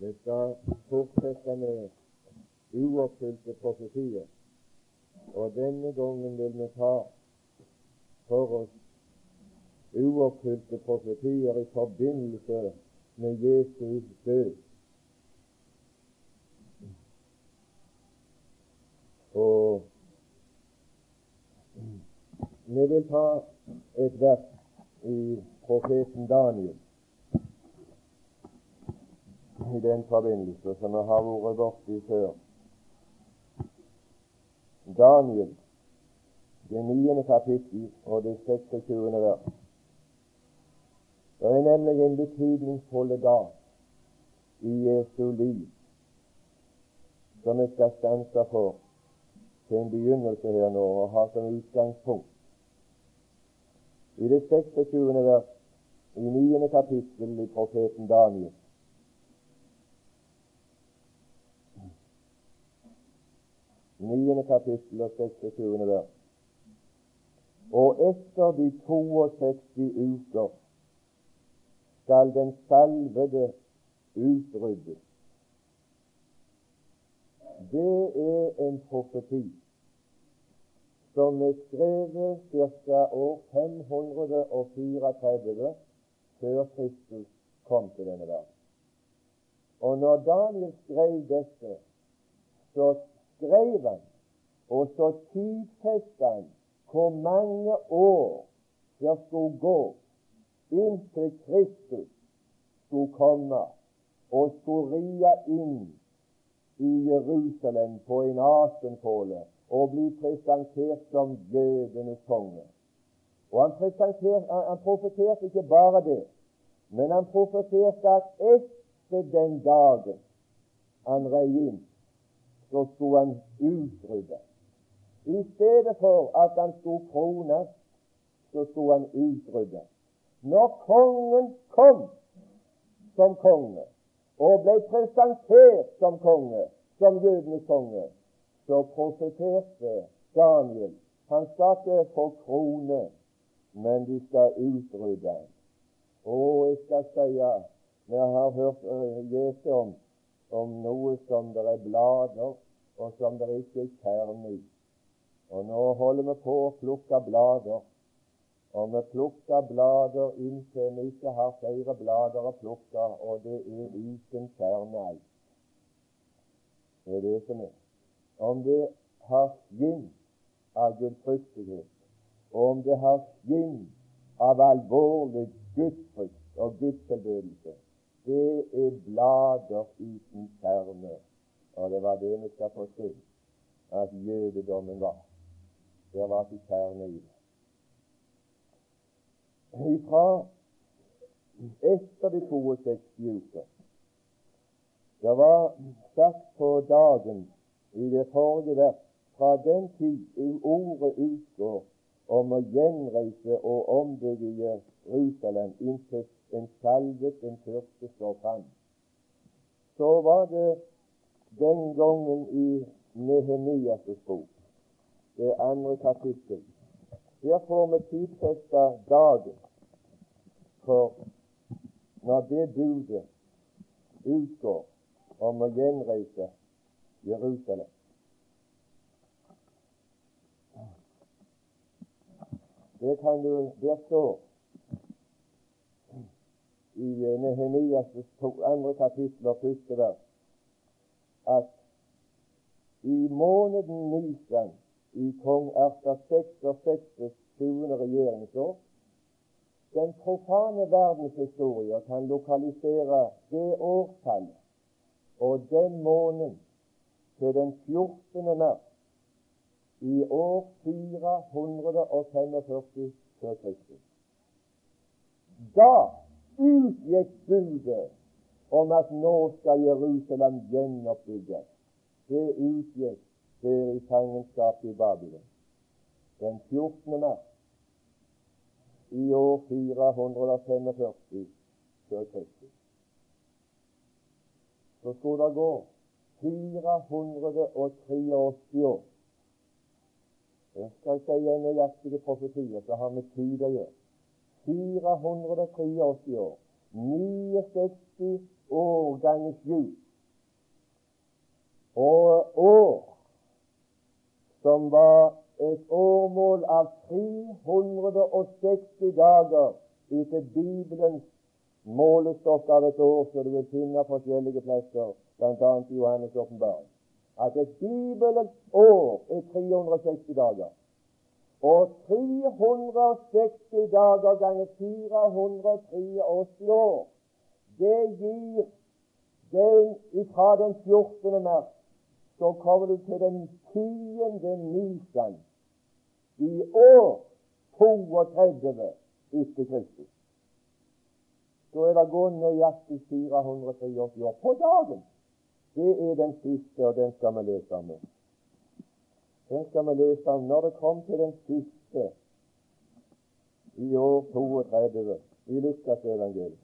Vi skal fortsette med uoppfylte profetier. Og denne gangen vil vi ta for oss uoppfylte profetier i forbindelse med Jesu død. Og vi vil ta et vers i profeten Daniel i den forbindelse, som vi har vært borti før. Daniel, det niende kapittel og det 26. vers. Det er nemlig en betydningsfull dag i Jesu liv som vi skal stanse for til en begynnelse her nå og ha som utgangspunkt. I det 26. vers i 9. kapittel i profeten Daniel Niende kapittel og 26. vers. Og etter de 62 uker skal den salvede utryddes. Det er en profeti som er skrevet ca. år 534 før Kristus kom til denne verden. Og når Daniel skrev dette, så skrev han, og så tidfesta han hvor mange år det skulle gå inntil Kristus skulle komme og skulle ria inn i Jerusalem på en asenpåle og bli presentert som jødenes konge. Og han, han profeterte ikke bare det, men han profeterte at etter den dagen han rei inn, så skulle han utrydde. I stedet for at han skulle krones, så skulle han utrydde. Når kongen kom som konge og ble presentert som konge, som jødenes konge, så profeterte Daniel han skal ikke få krone, men de skal utrydde ham. Og jeg skal si vi har hørt lese om, om noe som det er blader, og som det ikke er kjerne i. Og nå holder vi på å plukke blader. Og vi plukker blader inntil vi ikke har flere blader å plukke, og det er uten kjerne ei. Det er det som er. Om det har skinn av gudfryktighet, og om det har skinn av alvorlig gudsfrykt og gudstilbedelse, det er blader uten kjerne. Og det var det vi skal få se at jødedommen var. Det var til kjerne i det. Ifra etter de 62 uker det var sagt på dagen i det forrige vers fra den tid ordet utgår om å gjenreise og ombygge Jerusalem inntil en salvet en første står fram. Så var det den gangen i Nehemias' bok, det andre kapittel. Der får vi tidfesta dagen for når det budet utgår om å gjenreise Jerusalem. Det kan du Der står i Nehemias andre kapittel og første vers at i måneden Nisan i kong Erta 66. 20. regjeringsår den profane verdenshistorie kan lokalisere det årtallet og den måneden til den 14. mars i år 445 før Kristus. Da utgikk budet om at nå skal Jerusalem gjenoppbygges. Det utgikk der i fangenskapet i Babylon. Den 14. mars i år 445 før Kristus så skulle det gå 483 år. Jeg skal si en nøyaktig profetier, så har vi tid å gjøre. 483 år, 69 år ganger 7. Og år som var et årmål av 360 dager etter Bibelens målestokk av et år, så du vil finne forskjellige plasser, bl.a. i Johannes' åpenbaring. At et Bibelens år er 360 dager. Og 360 dager ganger 483 år, det gir den fra den 14. mars så kommer du til den 10. nisan i år 32 etter Kristus. Så er det gått nøyaktig 483 år på dagen. Det er den siste, og den skal vi lese om. Den skal vi lese om når det kom til den siste i år 32 i Lukas evangeliet.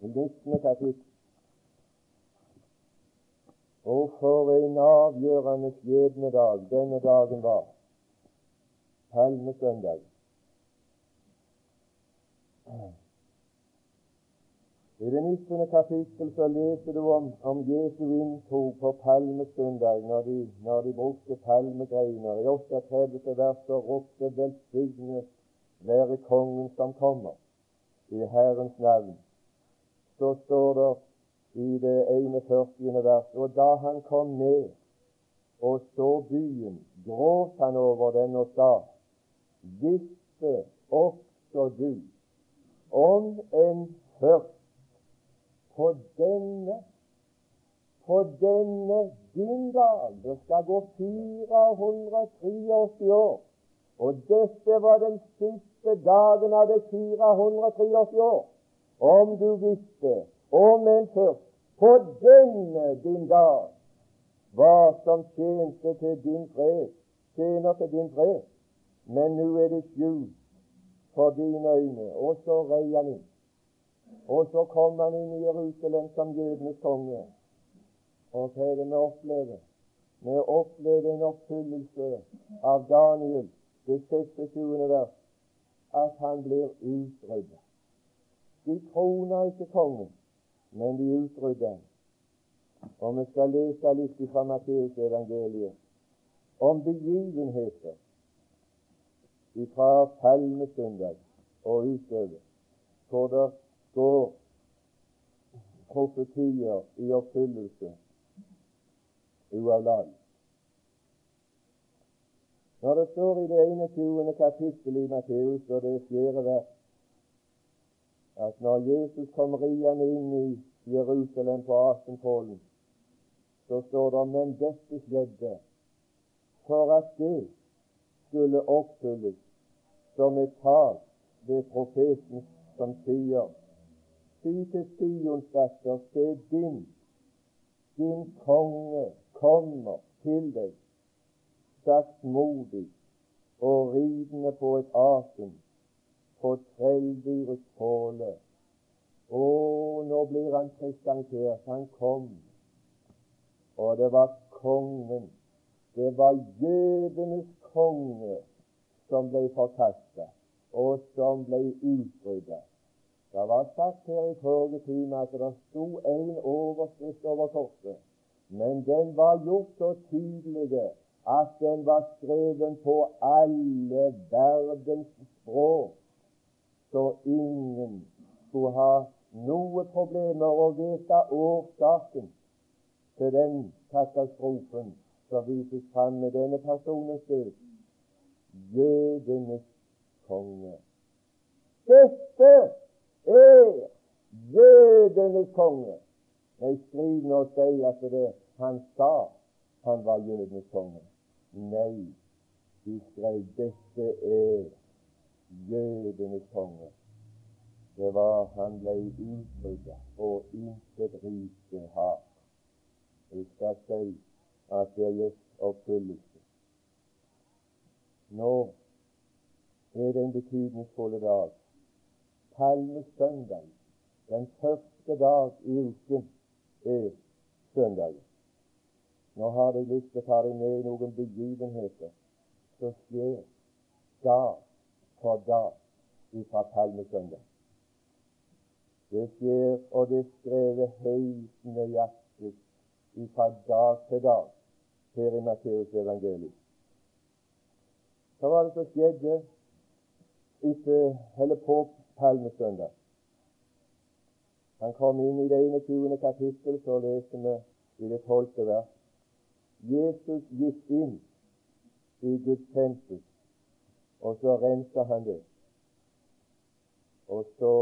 I 19. kapittel. Og for en avgjørende skjebnedag denne dagen var. Palmesøndag. I det 19. kapittel så leser du om, om Jesu inntog på palmesøndag, når de, når de brukte palmegreiner. I 38. vers så ropte 'Velsignet være Kongen som kommer', i Herrens navn. Så står det i det 41. vers Og da han kom ned og så byen, gråt han over den og sa:" Visste også du om en først på denne på denne din dag Det skal gå 483 år. Og dette var den siste dagen av det 483 år. Om du visste, om en først på denne din dag hva som tjente til din fred, tjener til din fred, men nå er det skjult for dine øyne. Og så rei han inn. Og så kom han inn i Jerusalem som jødenes konge. Og hva er det vi opplever? Vi opplever en oppfyllelse av Daniel, det 26. vers, at han blir utryddet. De trona ikke kongen, men de utrydder ham. Og vi skal lese litt fra Matteus evangeliet om begivenheter fra palmesøndag og utover, hvor det går profetier i oppfyllelse uavlatelig. Når det står i det 21. kapittel i Matteus, og det er fjerde vers, at når Jesus kom riende inn i Jerusalem på Asenpollen, så står det men dette skjedde for at det skulle oppfylles som et tall ved profeten som sier Si til Sions datter, se din, din konge kommer til deg, saktmodig og ridende på et asen, på trelldyrets påle. Å, nå blir han presentert. Han kom, og det var kongen. Det var jødenes konge som ble forkasta, og som ble utrydda. Det var sagt her i forrige time at det sto en overskrift over korset, men den var gjort så tydelig at den var skrevet på alle verdens språk, så ingen skulle ha noe problemer å vite årsaken til den katastrofen som vises fram med denne personens død. Jødenes konge. Dette er jødenes konge. Nei, skriv nå og si at det han sa han var jødenes konge. Nei, de skrev dette er jødenes konge. Det var han ble utrydda, og intet rike har. Jeg skal si at det gitt oppfyllelse. Nå er det en betydningsfull dag palmesøndag, den første dag i uken, er søndagen. Nå har jeg lyst til å ta deg med i noen begivenheter som skjer dag for dag fra palmesøndag. Det skjer, og det er skrevet helt nøyaktig fra dag til dag her i Matteus evangelium. Hva var det som skjedde etter, eller på palmesøndag? Han kom inn i det 21. kapittel, så leser vi i det 12. vers. Jesus gikk inn i Guds tempel, og så rensa han det. Og så,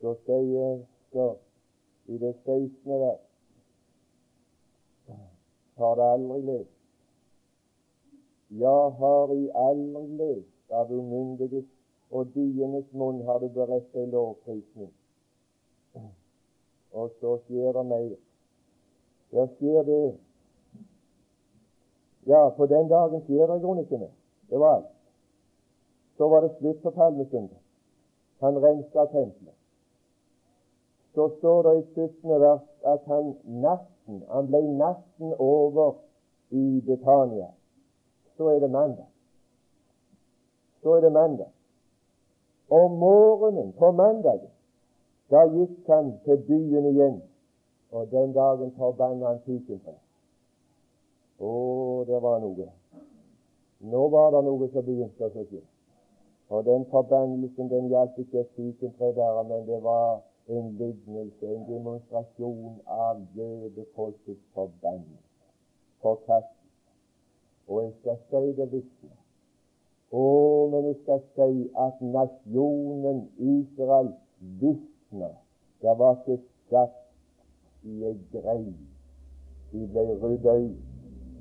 så sier så i det 16. vers Har det aldri levd. Ja, har I aldri levd av umyndiges og dyenes munn har du beredt ei lovprisning. Og så skjer det mer. Der skjer det ja, på den dagen skjer det i grunnen ikke mer. Det var alt. Så var det slutt på palmesøndag. Han rensa tempelet. Så står det i 17. vers at han natten han ble natten over i Betania. Så er det mandag. Så er det mandag. Om morgenen på mandagen da gikk han til byen igjen, og den dagen forbanna han for. Å, det var noe. Nå var det noe som begynte å skje. Og den forbannelsen den gjaldt ikke et fikentre bare, men det var en lignelse, en demonstrasjon av jødefolkets forbannelse, forkastelse. Og jeg skal si det vitne. Å, men jeg skal si at nasjonen Israel visna. Det var ikke skatt i ei grei. De ble rydda ut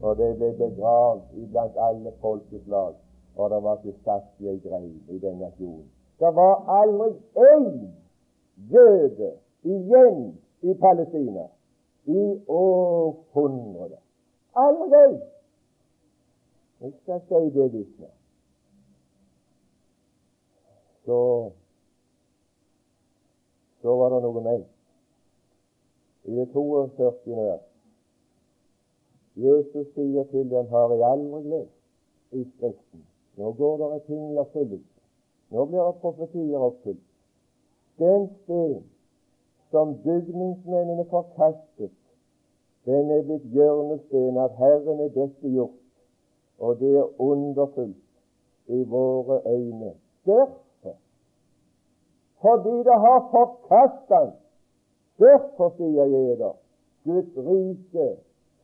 og det ble begravd iblant alle folkeslag, og det var ikke satt i ei grei i den nasjonen. Det var aldri én jøde igjen i Palestina i århundrer. Aldri! Jeg skal si det vitne. Så så var det noe mer. I det 42. vers Jesus sier til dem, har jeg aldri lest i Skriften. Nå går det ting i oppfyllelse. Nå blir det profetier oppfylt. Den sten som bygningsmennene forkastet, den er blitt hjørnesten av Herren er dette gjort, og det er underfullt i våre øyne. Derfor, fordi det har forkastet derfor sier jeg dere, Guds rike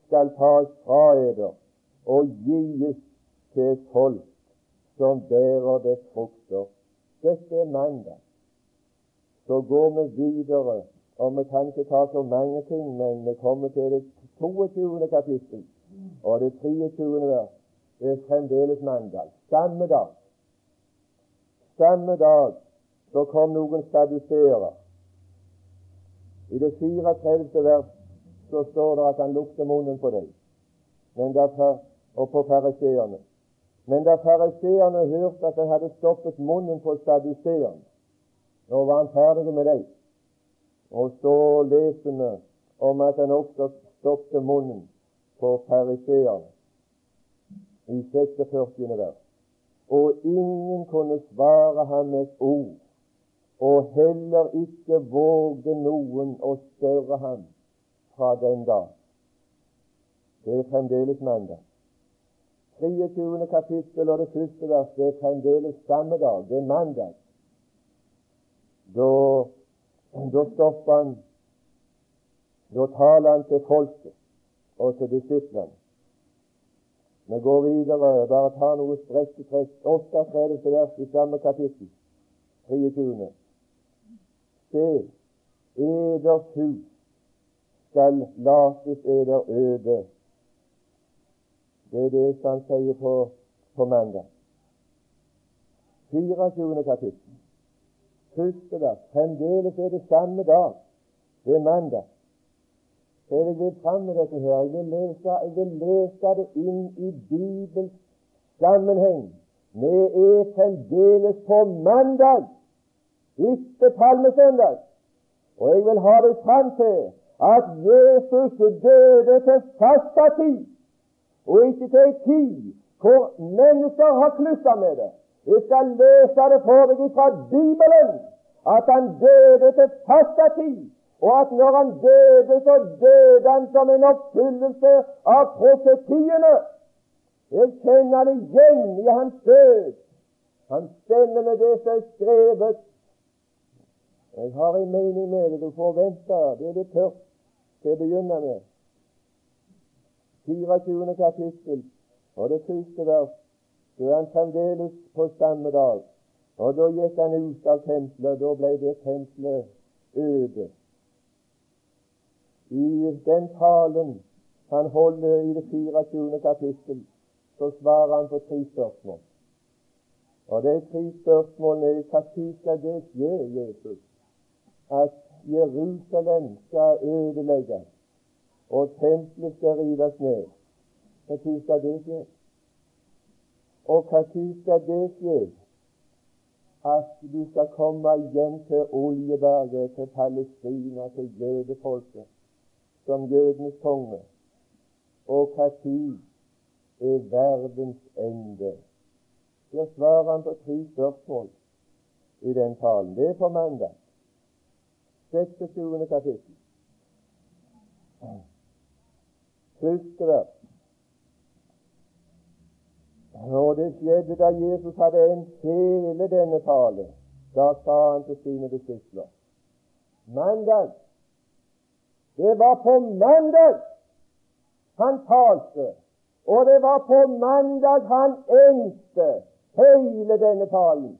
skal tas fra eder og gis til folk som bærer det frukter. Dette er mandag. Så går vi videre, og vi kan ikke ta så mange ting, men vi kommer til det 22. kapittel og det 23. vers. Det er fremdeles mandag. Samme dag. Samme dag så kom noen staduseere. I det 34. vers så står det at han lukter munnen på dem og på fariseerne. Men da fariseerne hørte at han hadde stoppet munnen på saduseerne, nå var han ferdig med dem. Og så leser vi om at han også stoppet munnen på fariseerne i 46. vers. Og ingen kunne svare ham med et ord, og heller ikke vågde noen å spørre ham fra den dag. Det er fremdeles mandag. 23. kapittel og det første vers, det er fremdeles samme dag. Det er mandag. Da, da stopper han Da taler han til folket og til disiplene. Vi går videre, bare ta noe strekketrekk. 38. vers i samme kapittel, 23. Se, eders hus skal lates eder øde. Det er det som han sier på, på mandag. 24. kapittel. Første vers. Fremdeles er det samme dag. Det er mandag. Så jeg vil fram med dette her. Jeg vil lese, jeg vil lese det inn i Bibels sammenheng. Vi er fremdeles på mandag, ikke palmesøndag. Og jeg vil ha det fram til at Jesus døde til fasta tid, og ikke til en tid hvor mennesker har klussa med det. Jeg skal lese det for deg fra Bibelen at han døde til fasta tid, og at når han døde, så døde han som en oppfyllelse av profetiene. Jeg kjenner det igjen i hans død. Han stemmer med det som er skrevet. Jeg har en mening med det. Du får vente. Det er det tørt til å begynne med. 24. kapittel og det siste vers. Så er han fremdeles på Stammedal. Og da gikk han ut av tempelet, da ble det tempelet øde. I den talen han holder i det 24. kapittel, så svarer han på tre spørsmål. Og de tre spørsmålene er tid skal det skje, Jesus, at Jerusalem skal ødelegges, og tempelet skal rives ned. Når skal det skje? Og når skal det skje at du skal komme igjen til Oljeberget, til Palestina, til jødefolket, som jødenes konge? Og når er verdens ende? Der svarer han på tre spørsmål i den talen. Det er på mandag. 26. kapittel. Husker dere Og det skjedde da Jesus hadde en hele denne tale. Da sa han til sine disipler Mandag. Det var på mandag han talte, og det var på mandag han endte hele denne talen.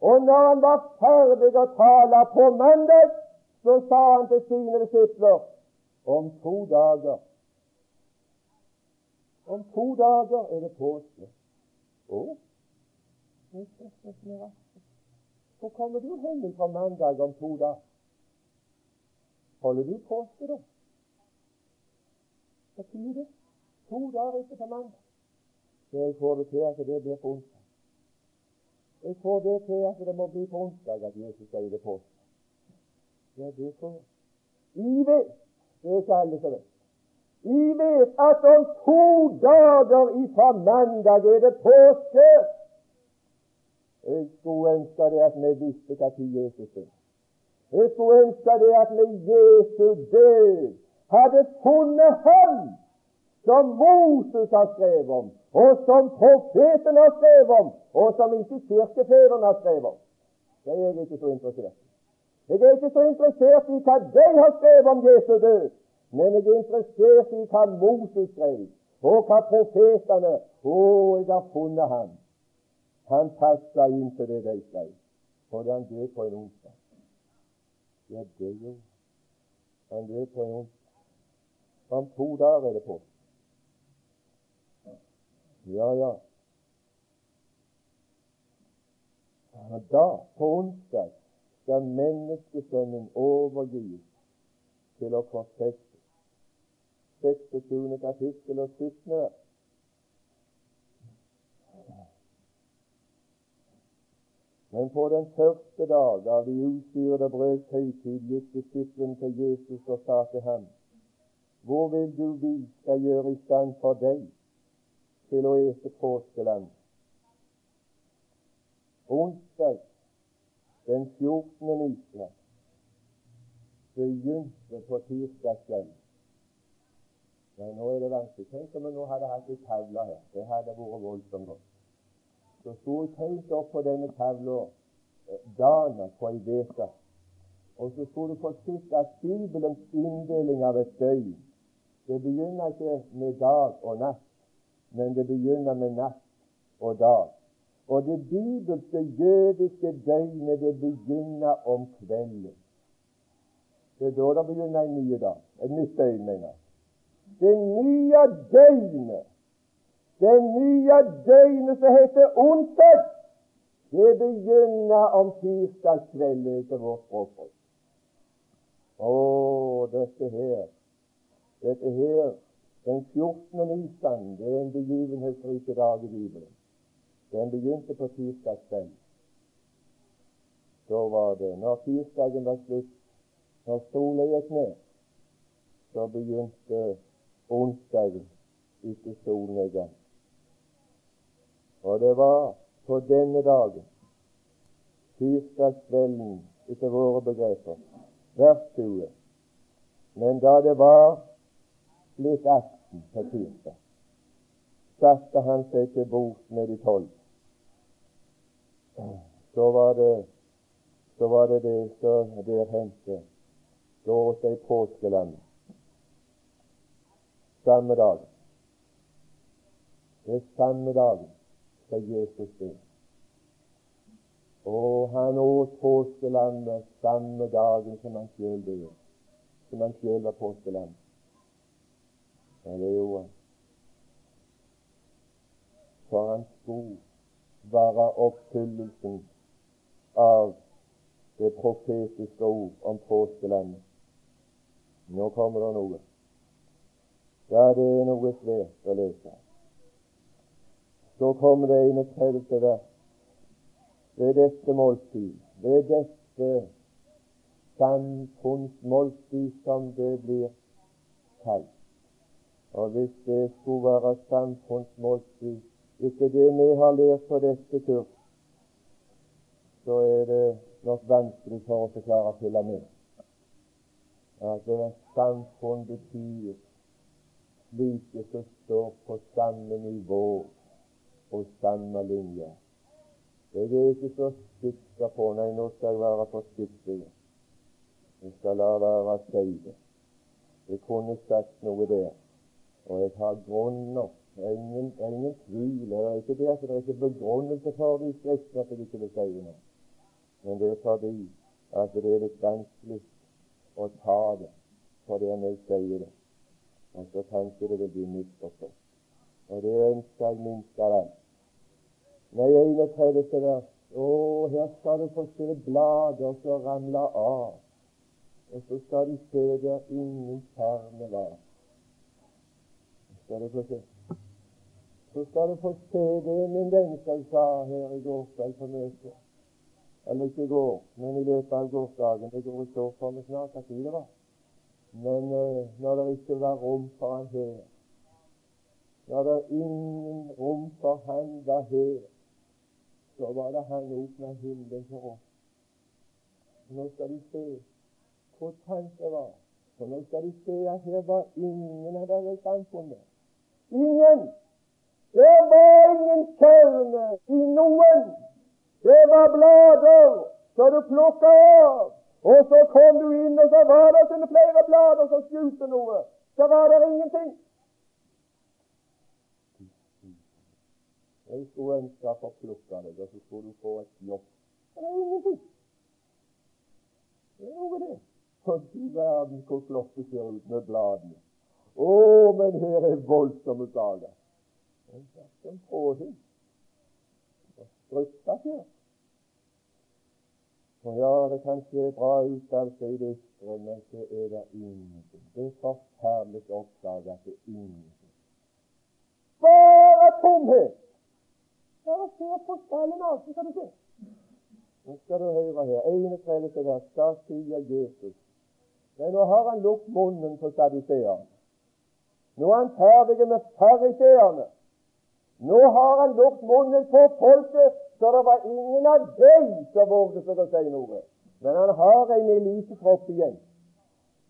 Og når han var ferdig å tale på mandag, så sa han til sine disipler om to dager Om to dager er det påske. Å, hvor kommer du hen fra mandag om to dager? Holder du påske, da? Hva betyr det? To dager etter på mandag. Jeg får det til at det blir på onsdag. Jeg får det til at det må bli på onsdag at Jesus sier det på. Ja, det får I vet Det er ikke alle som vet. I vet at om to dager ifra mandag er det påske. Jeg skulle ønske det at vi visste tid Jesus er. Jeg skulle ønske det at vi Jesu død hadde funnet ham som Moses har skrevet om, og som profeten har skrevet om, og som ikke kirkefedrene har skrevet om. Det er jeg ikke så interessert i. Jeg er ikke så interessert i hva de har skrevet om Jesu død, men jeg er interessert i hva Moses skrev, og hva profetene Å, jeg har funnet ham. Han passa inn til det de skrev, fordi han døde på en onsdag. Ja, det jo. Han døde på en onsdag. Om to dager er det på. Ja, ja. Da, på onsdag, skal menneskesønnen overgis til å forfeste. 26. kapittel og 17. Men på den første dag av de usyrede brøds høytid gikk disippelen til Jesus og sa til ham, Hvor vil du vi skal gjøre i stand for deg til å ete påskeland? Onsdag den 14. Nisra begynte på tirsdagskvelden. Ja, nå er det vanskelig. Tenk om vi nå hadde hatt ei tavle her. Det hadde vært voldsomt godt. Så sto jeg tenkt opp på denne tavla eh, dana på ei uke. Og så skulle du få sett at Bibelens inndeling av et døgn det begynner ikke med dag og natt, men det begynner med natt og dag. Og det bibelske jødiske døgnet, det begynner om kvelden. Det er da det begynner en ny dag. Et nytt døgn, mener jeg. Det nye døgnet, det nye døgnet som heter onsdag, det begynner om tirsdagskvelden etter vårt språkbruk. Å, dette her, dette her den 14. Nisan det er en begivenhetsrik dag i Bibelen. Den begynte på tirsdagskvelden, Så var det Når tirsdagen var slutt, når sola gikk ned, så begynte onsdagen etter solnedgang. Og det var på denne dagen, tirsdagskvelden etter våre begreper. Vers 20. Men da det var blitt aften på tirsdag, satte han seg til bords med de tolv. Så var det så var det det som der hendte. Da åt de påskelam samme dag. Det er samme dagen skal Jesus det. Og han åt påskelammet samme dagen som han sjøl døde. Som han sjøl var påskelam. Ja, det gjorde han. For han skulle være oppfyllelsen av det profetiske ord om påskelandet. Nå kommer det noe. Ja, det er noe svært å lese. Så kommer det 31. vers ved dette måltid, ved dette samfunnsmåltid som det blir kalt. Og hvis det skulle være samfunnsmåltid etter det vi har lært på dette kurs, så er det nok vanskelig for oss å klare å følge med. At samfunn betyr slike som står på samme nivå og samme linje jeg er ikke så sikker på Nei, nå skal jeg være forsiktig. Jeg skal la være å si det. Jeg kunne sagt noe der, og jeg har grunn nok. Det er ingen, ingen tvil. Det er ikke det at det er ikke begrunnelse for det i Skriften at jeg ikke vil si noe. Men det er fordi at det er litt vanskelig å ta det for det om jeg sier det. Og så kanskje det vil bli misforstått. Og det ønsker jeg minst av alt. Nei, 31. vers. Å, her skal du få se blader som ramler av. Og så skal du se der ingen kjerne var. Skal du få se. Så skal du få se det min venn som sa her i går kveld på møtet. Eller ikke i går, men i løpet av gårsdagen. Det går ikke opp for meg snart hva tid det var. Men uh, når det ikke var rom for han her, når det ingen rom for han var her, så var det han åpna himmelen for oss. Nå skal du se hvor trangt det var. For nå skal du se at her var ingen av deres samfunnet. Ingen! Det var ingen kjerne i noen. Det var blader så du plukka av. Og så kom du inn, og så var det sånne flere blader som skjulte noe. Så var det ingenting. Jeg skulle ønske å få plukka deg, og så skulle du få et jobb. Det er ingenting. Det er noe det. For du verden hvor flott det ser ut med bladene. Å, men her er voldsomme saker. En fråde og strutta her. For ja, det kan se bra ut altså i det ytre, men så er det ingenting. Det er forferdelig å oppdage at det er ingenting. Bare tomhet! Bare se på skallen av, så skal du se. Nå skal du høre her. Ene 31. der, Da sier Jesus Nei, nå har han lukket munnen på saduseerne. Nå er han ferdig med fariseerne. Nå har han lukket munnen på folket, så det var ingen av dem som våget seg å si noe. Men han har en elitetropp igjen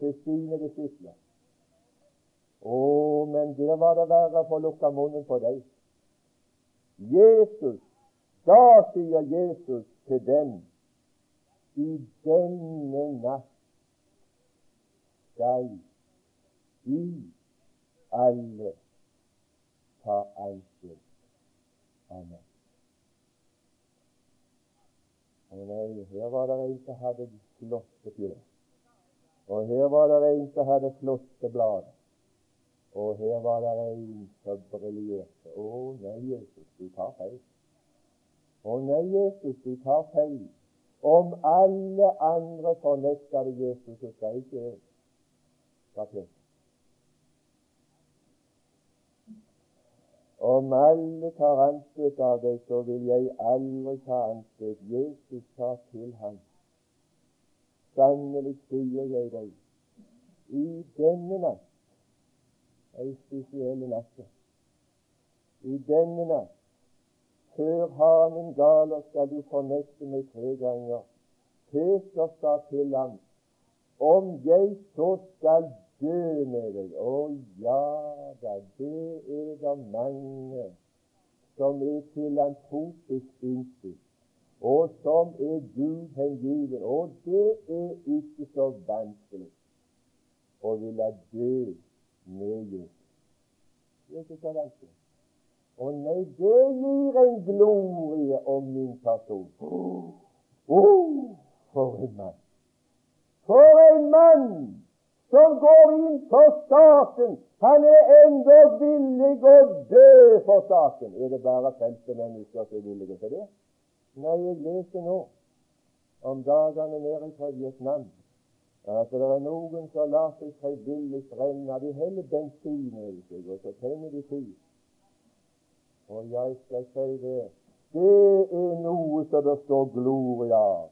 til sine disipler. Å, men der var det verre å få lukka munnen på dem. Jesus, da sier Jesus til dem i denne natt skal i alle ta ansvar av. Og nei, her var det en som hadde flotte fjør. Og her var det en som hadde flotte blader. Og her var det en som briljerte. Å nei, Jesus, du tar feil. Å nei, Jesus, du tar feil. Om alle andre fornekter Jesus, så skal ikke jeg ta plass. Om alle tar anstøt av deg, så vil jeg aldri ta anstøt. Jesus sa til ham, sannelig sier jeg deg, i denne natt ei spesiell natt. I denne natt, før hanen galer, skal du fornekte meg tre ganger. Peter sa til ham, om jeg så skal dø med deg Å ja da, det er det mange som er filantropisk innstilt, og som er Gud hengiven. Og det er ikke så vanskelig å ville dø med Jesus. Det er ikke så vanskelig. Og nei, det gir en glorie om min person. Oh, for en mann! For en mann som går inn for staten. Han er ennå villig å dø for staten. Er det bare femte mennesker som er villige til det? Nei, jeg leser nå om dagene nede fra Vietnam at det er noen som lar seg frivillig brenne. De heller bensin i seg, og så tenner de fyr. Og jeg skal si det det er noe som det står gloria av.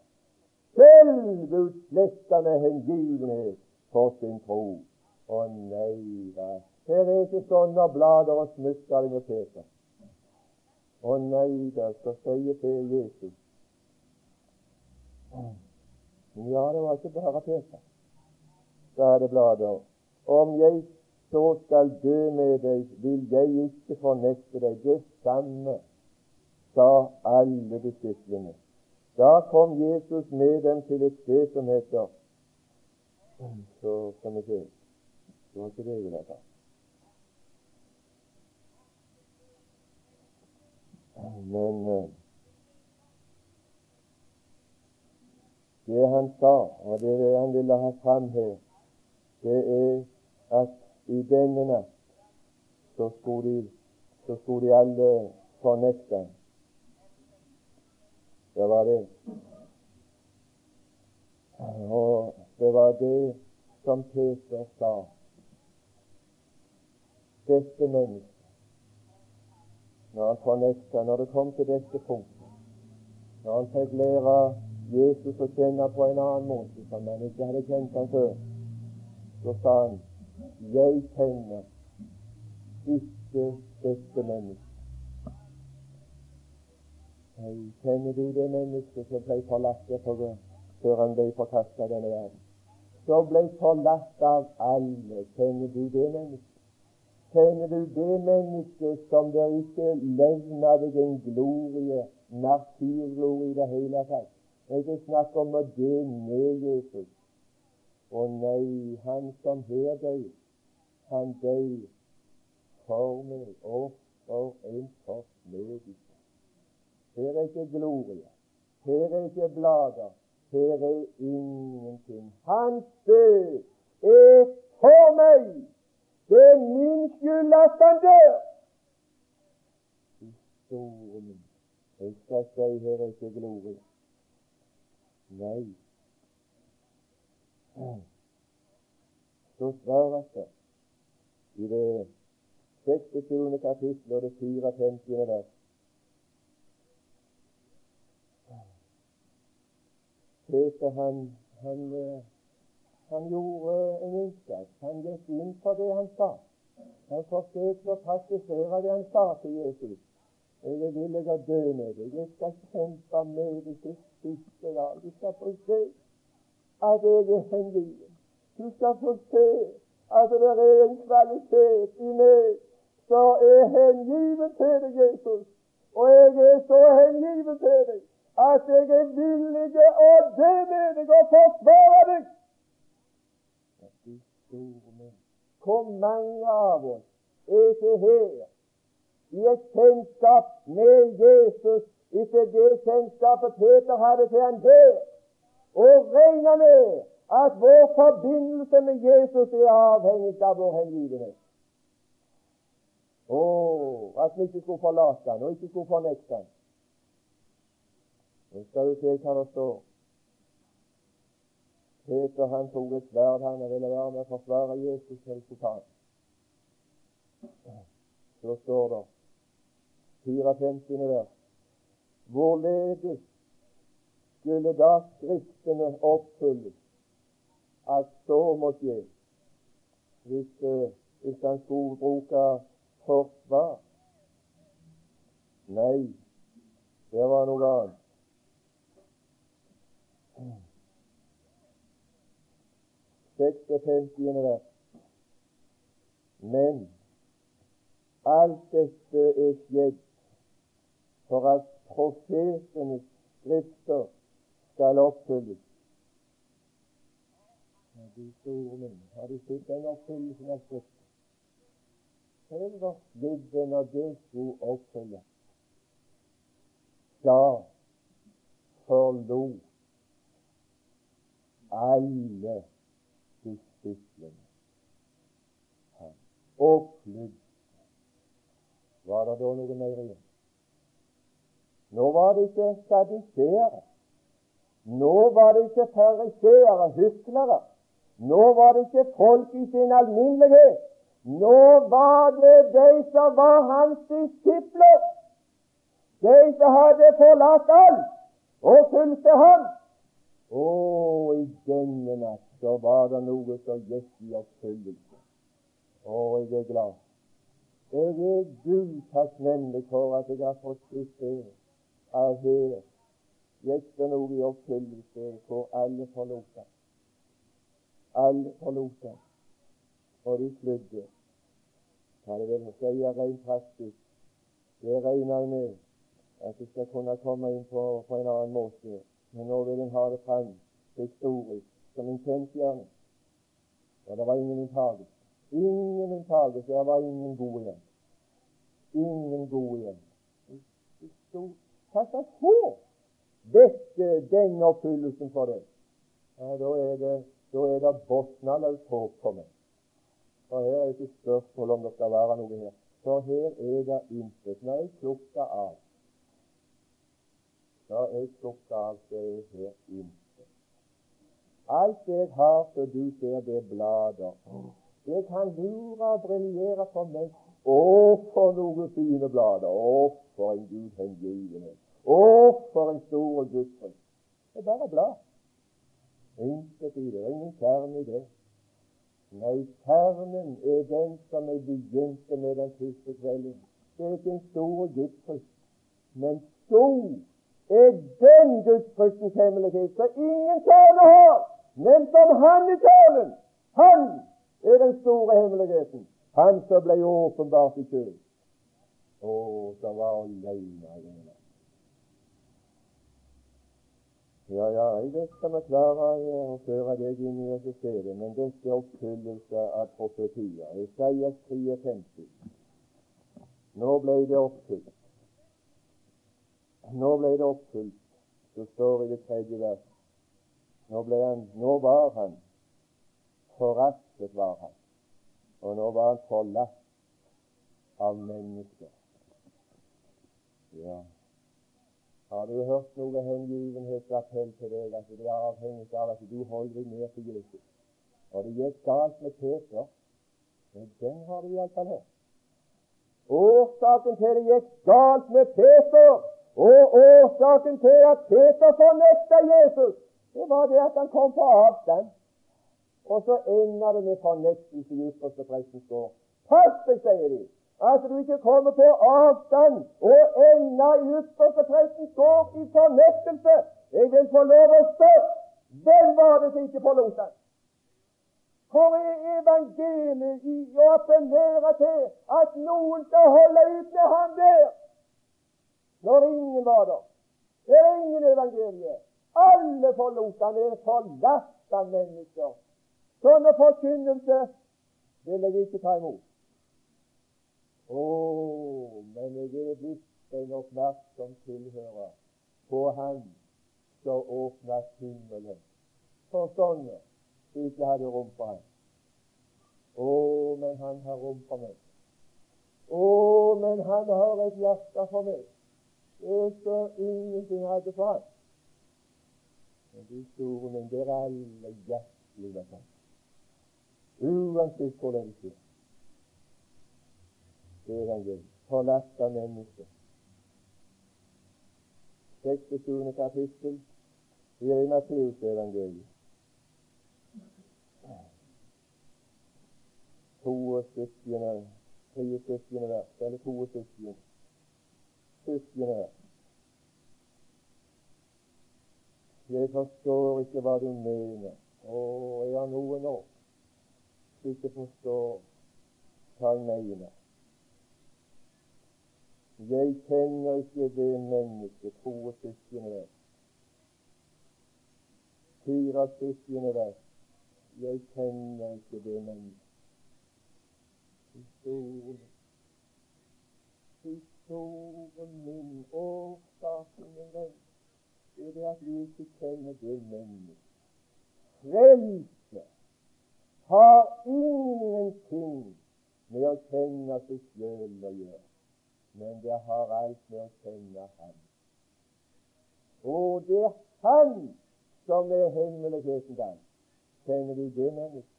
Selvutslettende hengivenhet for sin tro. Å nei da, her er ikke sånne blader og smykker med Peter. Å nei da, så sier Per Jesus Ja, det var ikke bare Peter. Da er det blader. Om jeg så skal dø med deg, vil jeg ikke fornekte deg. Det samme sa alle disiplene. Da kom Jesus med dem til et sted som heter Så skal vi se Det var ikke det jeg ville ta. Men det han sa, og det han ville ha fram her, det er at i denne natt så skulle de, så skulle de alle fornekte. Det var det. Og det var det som Peter sa. Dette mennesket, når han fornekta, når det kom til dette punktet, når han fikk lære Jesus å kjenne på en annen måte som han ikke hadde kjent ham før, så sa han jeg kjenner ikke dette mennesket. Kjenner du det mennesket som ble forlatt før han ble forkasta denne verden? Som ble forlatt av alle. Kjenner du det mennesket? Kjenner du det mennesket som der ikke levna deg en glorie, naturglorie i det hele tatt? Det er snakk om å dø med Jesus. Å nei, han som her døde, han døde for meg. Og for en forsmedelse. Her er ikke glorie. Her er ikke blader. Her er ingenting. Hans død er for meg. Det er min skyld at han dør. Historien Jeg skal si her er ikke glorie. Nei. Så svares det i det 26. kapittel og det 54. vers. Peter han, han, han gjorde en innsats. Han gikk inn for det han sa. Han forsøkte å praktisere det han sa til Jesus. Jeg er villig å dø med deg. Jeg skal kjempe med deg til siste dag. Du skal få se at jeg er hengiven. Du skal få se at det er en kvalitet i meg som er hengiven til deg, Jesus. Og jeg er så hengiven til deg at jeg er villig å det mener jeg å forsvare deg. Hvor mange av oss er ikke her i et kjennskap med Jesus etter det kjennskapet Peter hadde til han der, og regner med at vår forbindelse med Jesus er avhengig av vår hengivenhet. Å, at vi ikke skulle forlate han og ikke skulle fornekte han. Nå skal du se hva det står. Peter han tok et sverd han ville være med å forsvare Jesus resultat. Så står det 54. vers. Hvorledes skulle da Skriftene oppfylles at så må skje hvis, uh, hvis han skulle bruke forsvar? Nei, det var noe annet. 56. vers. Men alt dette er skjedd for at profetenes skrifter skal oppfylles. Store min, har du sett den oppfyllelsen av Skriften? var skjedde når det skulle oppfylles? Da forlot alle disiplene han og flydde. Var det da noe mer igjen? Nå var det ikke sadisere. Nå var det ikke fariseere, hyklere. Nå var det ikke folk i sin alminnelighet. Nå var det de som var hans disipler. De som hadde forlatt alt og fulgte ham. Å, i denne natt så var det noe som gikk i oppfyllelse. Å, jeg er glad. Jeg er Gud takknemlig for at jeg har fått se at her gikk det noe i oppfyllelse hvor alle forlot ham. Alle forlot ham, og de flydde. Hva det vil si rent praktisk, det regner jeg med at jeg skal kunne komme inn på, på en annen måte. Men nå vil en ha det fram historisk som en kjensgjerning. Og det var ingen inntagelse. Ingen inntagelse. Det var ingen god igjen. Ingen god igjen. Det hva slags håp vekker den oppfyllelsen for deg? Ja, da er det, da er det bunnløst håp for meg. For her er det ikke spørsmål om det skal være noe her. For her er det intet. Når jeg plukker av Når jeg plukker av, så er her intet. Alt det jeg har, som du ser, det er blader. Det kan lure og briljere for meg. Å, for noen fine blader! Å, for en Gud hengivenhet! Å, for en stor gudsfrykt! Det er bare blad. Intet i det. Ingen kjerne i det. Nei, kjernen er den som jeg begynte med den første kvelden. Det er ikke en stor gudsfrykt, men stor er den gudsfrykten hemmelighet som ingen kjerne har, men om Han i talen. Han er den store hemmeligheten. Han som ble åpenbart i kjød. Å, som var alene alene. Ja, ja, jeg skal vi klare å føre deg inn i stedet, men dette er oppfyllelse av profetier. Isaias 53. Nå ble det oppfylt. Nå ble det oppfylt, det står i det tredje vers. Nå, ble han, nå var han, foraktet var han, og nå var han forlatt av mennesker. Ja, har du hørt noe hengivenhetsappell til deg at det er avhengig av at du holder deg ned til Jesus? Og det gikk galt med Peter, men den har du iallfall hørt. Årsaken til det gikk galt med Peter, og årsaken til at Peter fornekta Jesus, det var det at han kom på avstand. Og så ender det med fornektelse i yppersteprestens gård. Pass deg, sier de at du ikke kommer på avstand og ender i ypperste prestens gård i fornektelse. Jeg vil få lov å spørre hvem var det som ikke forlot ham? Hvor er evangeliet i å appellere til at noen skal holde ut med ham der, når ingen var der? Det er ingen evangelie. Alle forlot han. Er forlatt av mennesker. Sånne forkynnelse vil jeg ikke ta imot. Å, oh, men jeg er blitt en oppmerksom tilhører på Han som åpner himmelen for sånne ikke hadde rom for ham. Å, oh, men Han har rom for meg. Å, oh, men Han har et hjerte for meg. Er så ingenting hadde for ham. De store, men er alle hjertelig velkommen. Uansett hvordan det skjer evangeliet. Forlatt av mennesker. 26. kapittel i Matteusevangeliet. 72. 73. vers, eller 72. 70. vers. Jeg forstår ikke hva du mener. Å, jeg har noe nå ikke forstår hva jeg mener. Jeg kjenner ikke det mennesket, to syskende der. Fire syskende der. Jeg kjenner ikke det mennesket. Historien, historien min, årsaken min venn, det at vi ikke kjenner det mennesket. Frelse har ingenting med å kjenne seg sjøl å gjøre, men det har alt med å kjenne Han. Og det er Han som er hemmeligheten der. Kjenner du det mennesket?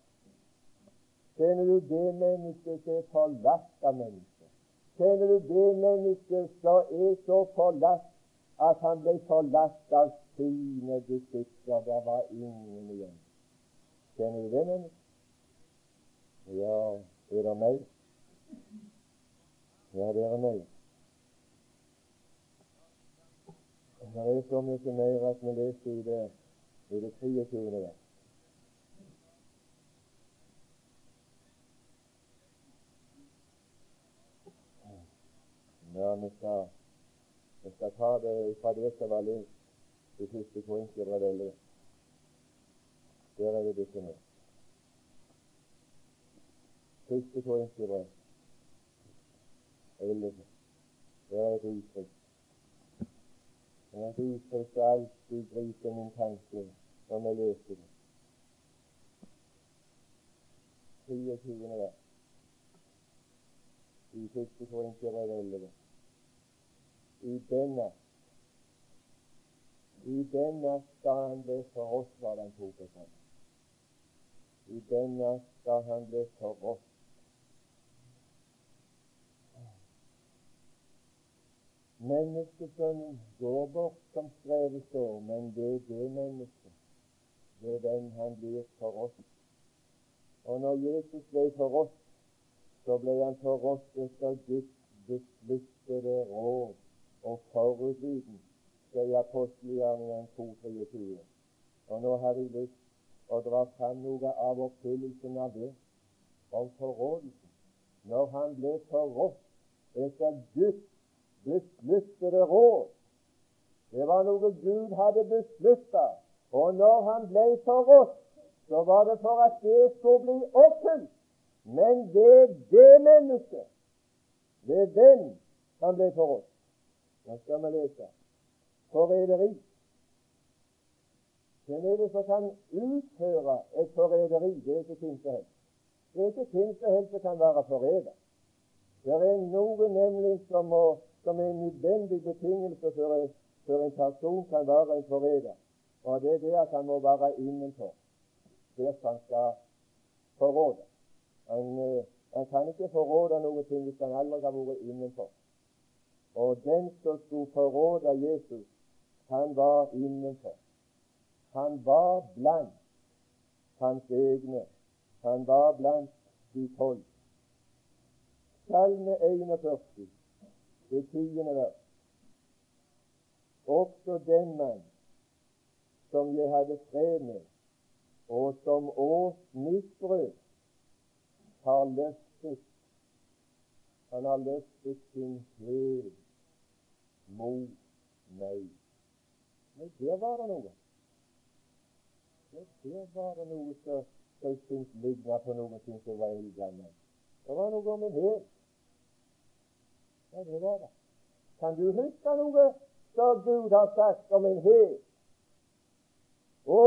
Kjenner du det mennesket som er forlatt av mennesket? Kjenner du det mennesket som er så forlatt at han ble forlatt av sine disipler? Det var ingen igjen. Kjenner du det mennesket? Ja, er det meg? Ja, det er meg. Det er så mye mer at vi leser i det, i det 23. vers. Ja, vi skal, vi skal ta det fra det som var lest i første Korinterbrev. Der er det definert. Første Korinterbrev elleve. Der er et uttrykk. Det er et uttrykk alltid griper min tanke når jeg leser det. 23. vers i første Korinterbrev 11. I denne i denne skal han bli for oss, var han tok oss om. I denne skal han bli for oss Menneskesønnen går bort, som skrevet står, men det er det mennesket. Det er den han blir for oss. Og når Jesus ble for oss, så ble han for oss etter Guds besluttede råd og forutviten, sier apostelgjerningene 2.23. Og nå har jeg lyst å dra fram noe av oppfyllelsen av det, om forrådelsen. Når han ble forrådt etter Guds besluttede råd. Det var noe Gud hadde beslutta. Og når han ble forrådt, så var det for at det skulle bli oppfylt. Men det er det mennesket, ved hvem han ble forrådt. Nå skal vi lese. Forræderi. Hvem som kan utføre et forræderi? Det er ikke hvem som helst. Det er ikke hvem som helst som kan være forræder. Det er noe nemlig som må som er en nødvendig betingelse for, for en person kan være en forræder. Og det er det at han må være innenfor der han skal forråde. Han, eh, han kan ikke forråde noe hvis han aldri har vært innenfor. Og den som skulle forråde Jesus, han var innenfor. Han var blant hans egne. Han var blant de tolv. Salme 41 det tiende vers. Også den mann som jeg hadde fred med, og som åt mitt brød, har løftet Han har løftet sin hæl mot meg. Men der var det noe. Der var det noe som jeg syntes ligna på noe som var eldgammelt. Det var noe om en hel. Ja, det var det. Kan du huske noe som Gud har sagt om en hel? Å,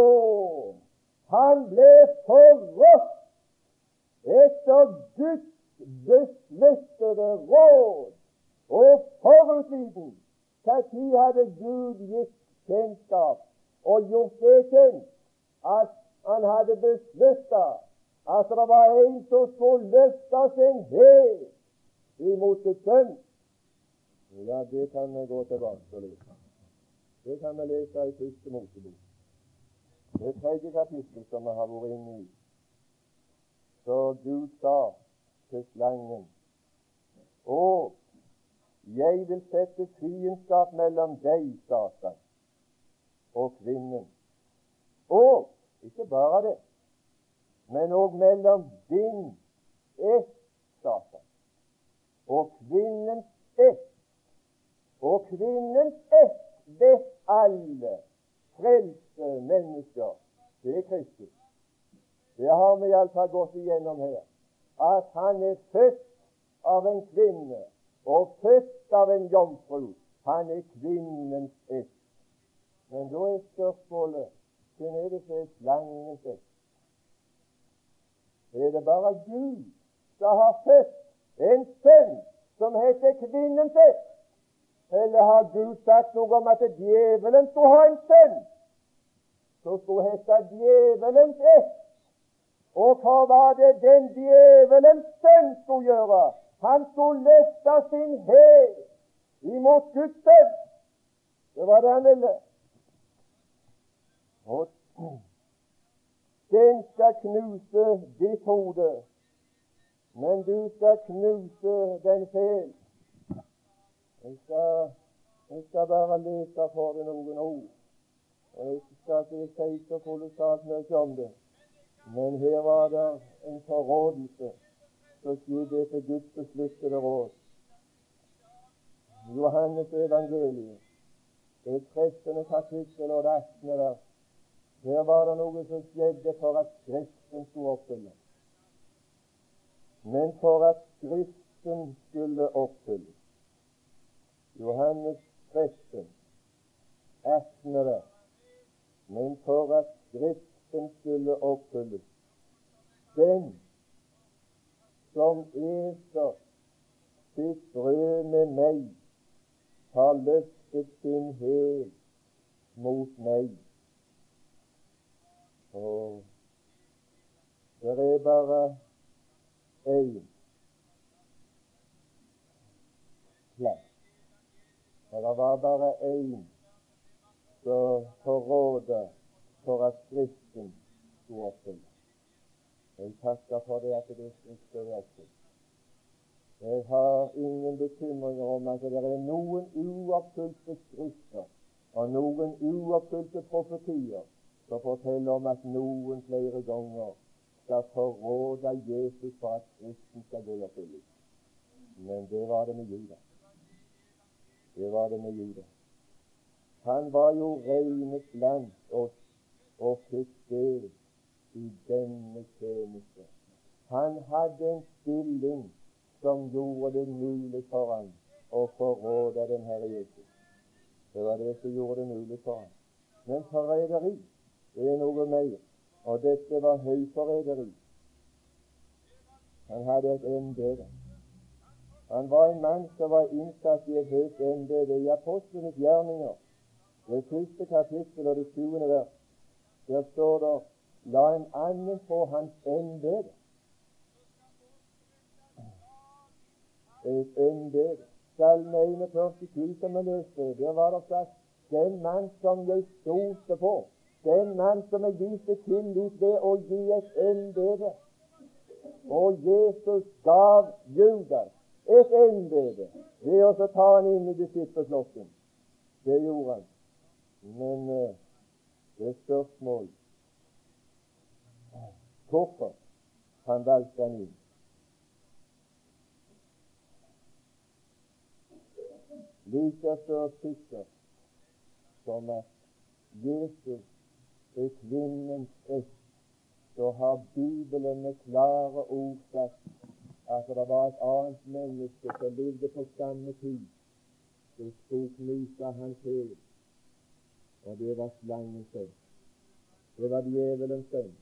han ble forrådt etter Guds besluttede råd og forutviten. Når hadde Gud gitt kjennskap og gjort det kjent at han hadde beslutta at det var en som skulle løfte sin hæl imot sitt sønn? Ja, det kan vi gå tilbake og lese. Det kan vi lese i første Mosebok. Det tredje kapittel som vi har vært inne i. Så Gud sa til slangen Og jeg vil sette fiendskap mellom deg, Satan, og kvinnen. Og ikke bare det, men òg mellom din ett, Satan, og kvinnens ett. Og kvinnens ett vet alle frelste mennesker. Det er Kristus. Det har vi iallfall gått igjennom her. At han er født av en kvinne og født av en jomfru. Han er kvinnens ett. Men da er spørsmålet hvem er det som er slangens ett? Er det bare Gud som har født en sønn som heter kvinnens ett? Eller har Gud sagt noe om at djevelen skulle ha en sønn som skulle hete djevelens ett? Og hva var det den djevelens sønn skulle gjøre? Han skulle løfte sin hæl imot Guds. Det var det han ville. Og den skal knuse ditt hode, men du skal knuse den fel. Jeg skal, jeg skal bare lese for deg noen ord. Og Jeg skal ikke si så kolossalt mye om det. Men her var det en forrådelse som skjedde etter Guds besluttede råd. Johannes evangeliet, det 13. kapittel og det 18. vers. Der var det noe som skjedde for at Skriften skulle oppfylles. Men for at Skriften skulle oppfylles Johannes 13, 18. vers. Men for at Skriften skulle oppfylles Den som eter sitt brød med meg, har løftet sin hæl mot meg. Og det er bare én plass. Og det var bare én som forråder for at Skriften skulle oppfylles. Jeg takker for det at du inspirerte. Jeg har ingen bekymringer om at det er noen uoppfylte skrifter og noen uoppfylte profetier som forteller om at noen flere ganger skal forråde Jesus for at Kristen skal gå i oppfyllelse. Men det var det med Judas. Det var det med Judas. Han var jo regnet blant oss og fikk del i denne tjeneste. Han hadde en stilling som gjorde det mulig for ham å forråde den Herre Jesus. Det var det som gjorde det mulig for ham. Men forræderi er noe mer, og dette var høyforræderi. Han hadde et embete. Han var en mann som var innsatt i et høyt embete i apostlenes gjerninger. Det første kapittel og det sjuende vers. Der står det la en annen få hans embete. Et embete. Salme 41, som vi leste, der var det sagt den mann som jeg stolte på, den mann som jeg viste tillit ved å gi et embete. Og Jesus gav Judas et embete ved å ta han inn i disippelflokken. Det gjorde han. Men uh, det er spørsmål hvorfor han valgte han inn. Like så sikkert som at Jesus er kvinnens ett, så har Bibelen med klare ord sagt at det var et annet menneske som levde på samme tid, som skulle knuse hans hæl, og det var slangens sønn. Det var djevelens sønn.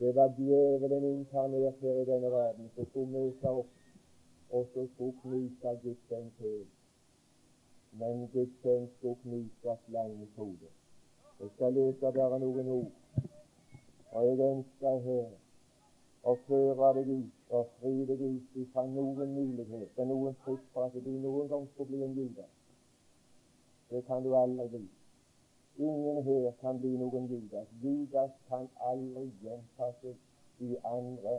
Det var djevelen inkarnert her i denne verden som skulle møte opp, og så skulle knuse Guds hæl. Men Guds sønn skulle knuse slangens hode. Jeg skal lese bare noen ord, og jeg ønsker her å føre deg ut og fri deg ut fra noen muligheter, noen frykt for at du noen gang skulle bli en jude. Det kan du aldri bli. Ingen her kan bli noen Judas. Judas kan aldri gjenta seg i andre,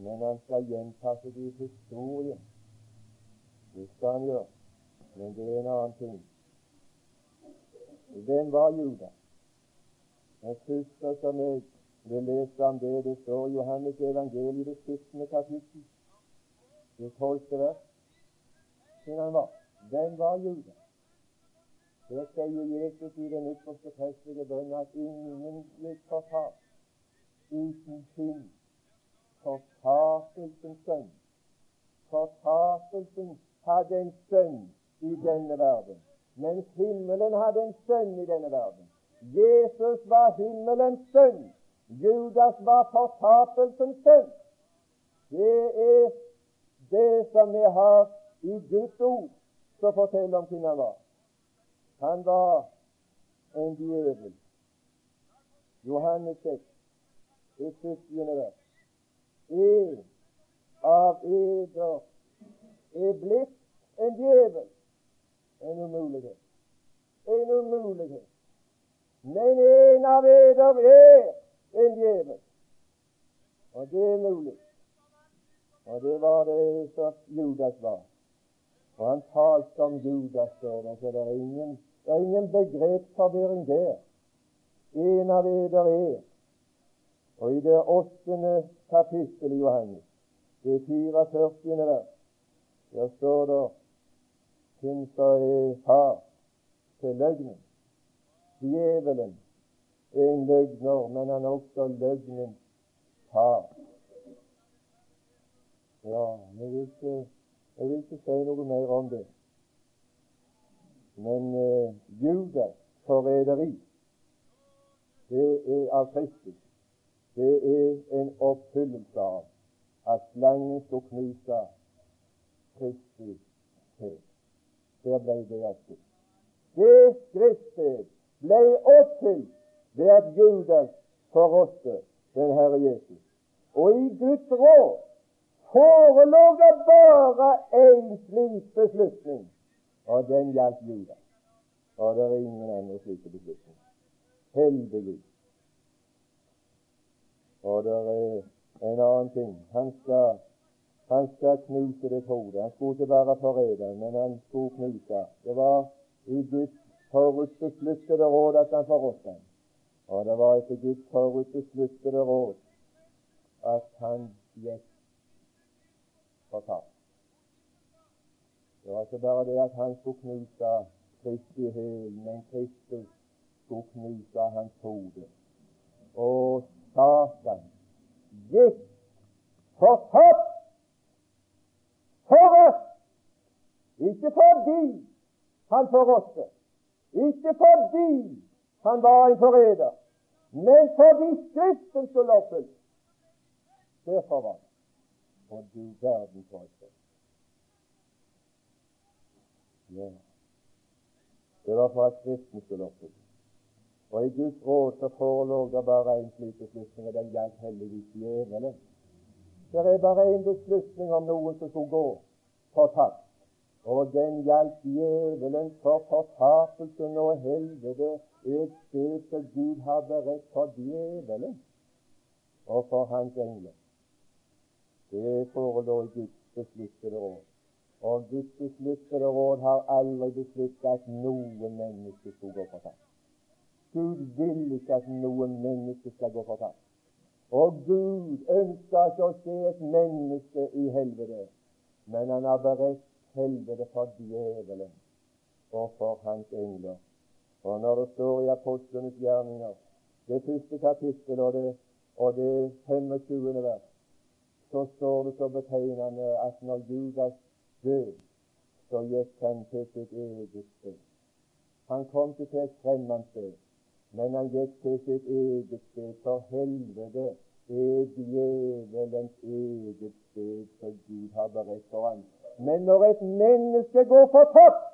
men han skal gjenta seg i historien. Det skal han gjøre, men det er en annen ting. Hvem var Judas? Den første som jeg Vi lese om det. Det står i Johannes evangeliet, det 17. kapittel, det tolvte vers. Hvem han var? Hvem var Judas? Der sier Jesus i den ytterste prestelige bønn at ingen blir fortalt uten synd. Fortapelsens sønn. Fortapelsen hadde en sønn i denne verden, mens himmelen hadde en sønn i denne verden. Jesus var himmelens sønn. Judas var fortapelsens sønn. Det er det som vi har i Guds ord som forteller om hvem han var. Han var en djevel. Johannes 6, det 70. vers. En av eder er blitt en djevel. En umulighet. En umulighet. Men en av eder er en djevel. Og det er mulig. Og det var det som Judas var. Og han talte om Gud, der står det, så det er ingen, det ingen begrepsforvirring der. En av eder er. Og i det åttende kapittel i Johannes, det 44. vers, der står det hvem er far til løgnen. Djevelen er en løgner, men han er også løgnens far. Ja, jeg vil, ikke, jeg vil ikke si noe mer om det. Men eh, Judas forræderi, det er av. Det er en oppfyllelse av at slangen skal knuse Kristus til. Der ble det oppfylt. Det skriftet ble oppfylt ved at Judas forrådte den Herre Jesus. Og i Guds råd forelå det bare én slik beslutning, og den gjaldt Juda. Og det er ingen andre slike beslutninger. Heldigvis. Og det er en annen ting. Han skal, han skal knuse ditt hode. Han skulle ikke være forræder, men han skulle knuse. Det var i Guds forutbesluttede råd at han forrådte ham. Og det var etter Guds forutbesluttede råd at han gikk fortapt. Det var ikke bare det at han skulle knuse Kristi hæl, men Kristus skulle knuse hans hode. Og Satan gikk fortapt for oss. Ikke fordi han forrådte, ikke fordi han var en forræder, men fordi Skriften skulle oppfylles. Derfor var det. Og du verden for et Ja. Det var for at Skriften skulle oppfylles. Og i Guds råd så forelå det bare én slik beslutning, og den gjaldt heldigvis djevelen. Det er bare én beslutning om noe som skulle gå fortapt, og den gjaldt djevelen for fortapelsen og helvete et sted som Gud har beredt for djevelen og for hans engler. Det forelå i Guds besluttede råd. Og Guds besluttede råd har aldri besluttet at noen mennesker skal gå fortapt. Gud vil ikke at noen menneske skal gå fortapt. Og Gud ønsker ikke å se et menneske i helvete, men han har beredt helvete for djevelen og for hans engler. Og når det står i apostlenes gjerninger, det første kapittel og det, og det 25. vers, så står det så betegnende at når Judas død, så gikk han til sitt eget sted. Han kom til et fremmed sted. Men han gikk til sitt eget sted, for helvete er djevelens eget sted som Gud har beredt for ham. Men når et menneske går fortapt,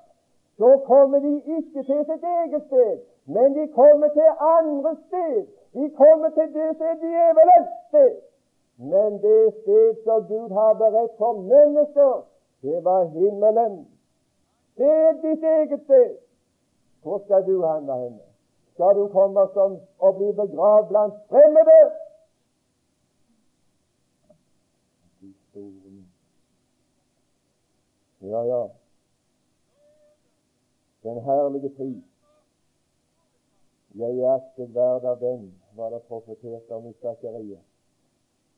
så kommer de ikke til sitt eget sted, men de kommer til andre sted. De kommer til det som er djevelens sted. Men det sted som Gud har beredt for mennesker, det var himmelen. Det er ditt eget sted. Hvor skal du handle henne? skal du komme som og bli begravd blant fremmede. Ja, ja. Den herlige pris. Jeg er aktet verd av den var det profetert om i Zakaria,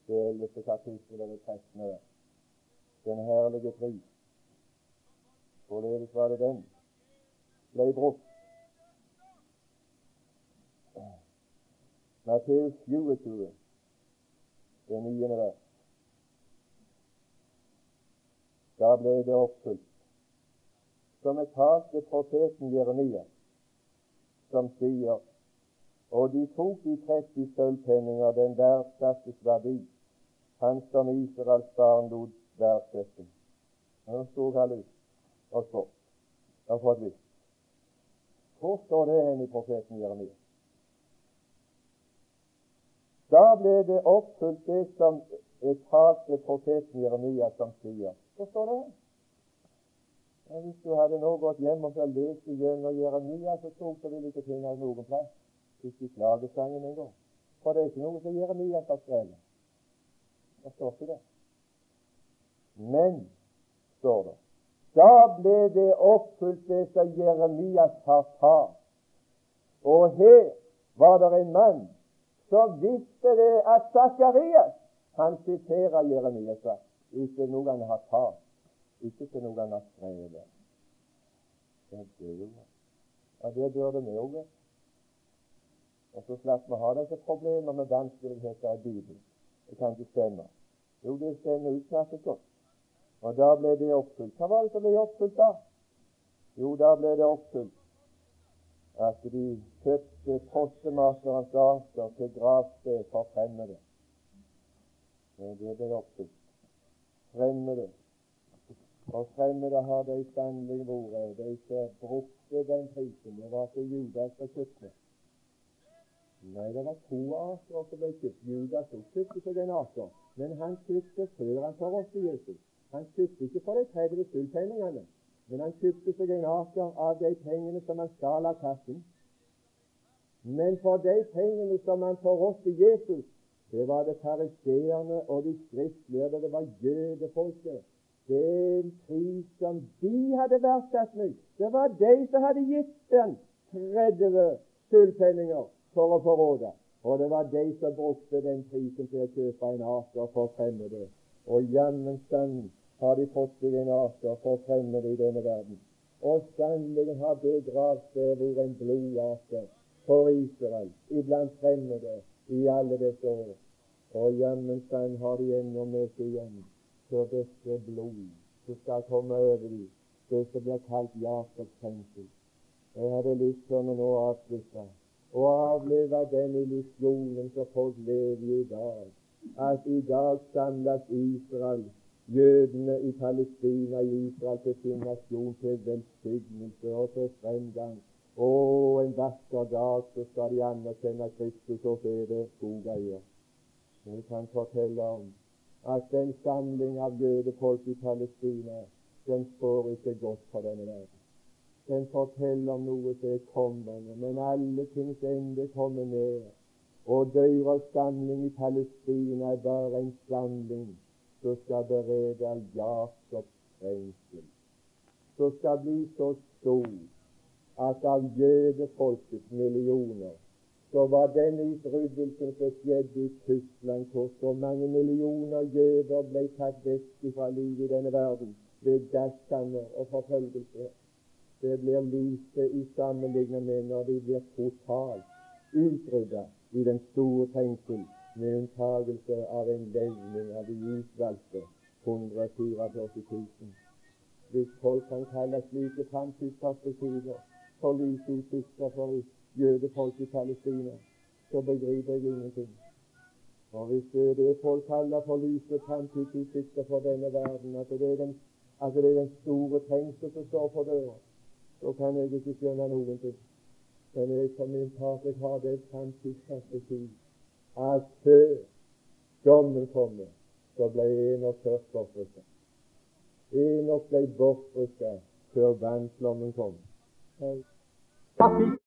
det ellevte kapittel og det trettende. Den herlige pris. Hvorledes var det den ble brukt? Matteus 27, det niende vers. Da ble det oppfylt, som er talt til profeten Jeremia, som sier og de tok de 30 sølvpenninger, den verdsattes verdi, han som Israels barn lot verdsette. Nå sto han ut og så og fått lyst. Hvor står det hen i profeten Jeremia? Da ble det oppfylt det som er talt ved profeten Jeremia, som sier Hvor står det? Ja, hvis du hadde nå gått hjem og lest gjennom Jeremia, så tok du vel ikke finne noen plass ikke i klagesangen engang. For det er ikke noe som Jeremia har skrevet. Det står ikke det. Men, står det, da ble det oppfylt det som Jeremias har talt. Og her var det en mann som visste det at Sakarias han siterer Jeremias ikke noe han har talt, ikke til noe han har skrevet. Det, ja, det burde vi òg. Og så slapp vi ha disse problemer med vanskeligheter i Bibelen. Det kan ikke stemme. Jo, det stemmer utmerket godt. Og da ble det oppfylt. Hva var det som ble oppfylt da? Jo, da ble det oppfylt at de kjøpte postemakerens arter til gravsted for fremmede. Men det ble oppfylt. Fremmede. For fremmede har de sannelig vært. De som brukte den prisen. Det var til Judas og kjøpte. Nei, det var to arter som ble kjøpt. Judas kjøpte seg en aker, men han kjøpte før han forrådte Jesus. Han kjøpte ikke for de 30 sølvpenningene, men han kjøpte seg en aker av de pengene som han stjal av kassen. Men for de pengene som han forrådte Jesus, det var det fariseerne og de skriftlærde, det var jødefolket. Den pris som de hadde verdsatt meg, det var de som hadde gitt den 30 sølvpenninger for å forråde. Og det var de som brukte den prisen til å kjøpe en aker for fremmede. Og jammen sann har de fått seg en aker for fremmede i denne verden. Og sannelig har det gravstedet vært en blodaker for Israel iblant fremmede i alle disse år. Og jammen sann har de ennå seg igjen for dette blod som skal komme over dem, det som blir kalt Jakobs fengsel. Jeg hadde lyst til å nå avslutte og avleve den illusjonen som folk lever i i dag, at i dag samles Israel, jødene i Palestina, i Israel til sin nasjon, til velsignelse og til fremgang. Og en vakker dag så skal de anerkjenne Kristus, og det skogeier. Vi kan fortelle om at den samling av jødefolk i Palestina, den står ikke godt for denne verden. Den forteller noe som er kommende, men alle tings ende kommer ned. Og døras samling i Palestina er bare en samling som skal berede Jakobs trengsel. Som skal bli så stor at av jødefolkets millioner så var den utryddelsen som skjedde i Tyskland, hvor så mange millioner jøder ble tatt vekk fra livet i denne verden ved gasskammer og forfølgelse det blir lite i sammenligning med når de blir totalt utrydda i den store trengsel, med unntagelse av en levning av de utvalgte 144 000. Hvis folk kan kalle slike framtidsperspektiver for lysutsikter for jødefolk i Palestina, så begriper jeg ingenting. Og hvis det er det folk kaller for lyse framtidsutsikter for denne verden, at det er den, at det er den store trengsel som står for døra, så kan jeg ikke skjønne noen ting. Men jeg for min part jeg har det framtidsperspektiv at før dommen kommer, så ble Enok først bortrykka. Enok ble bortrykka før vannflommen kom. Takk.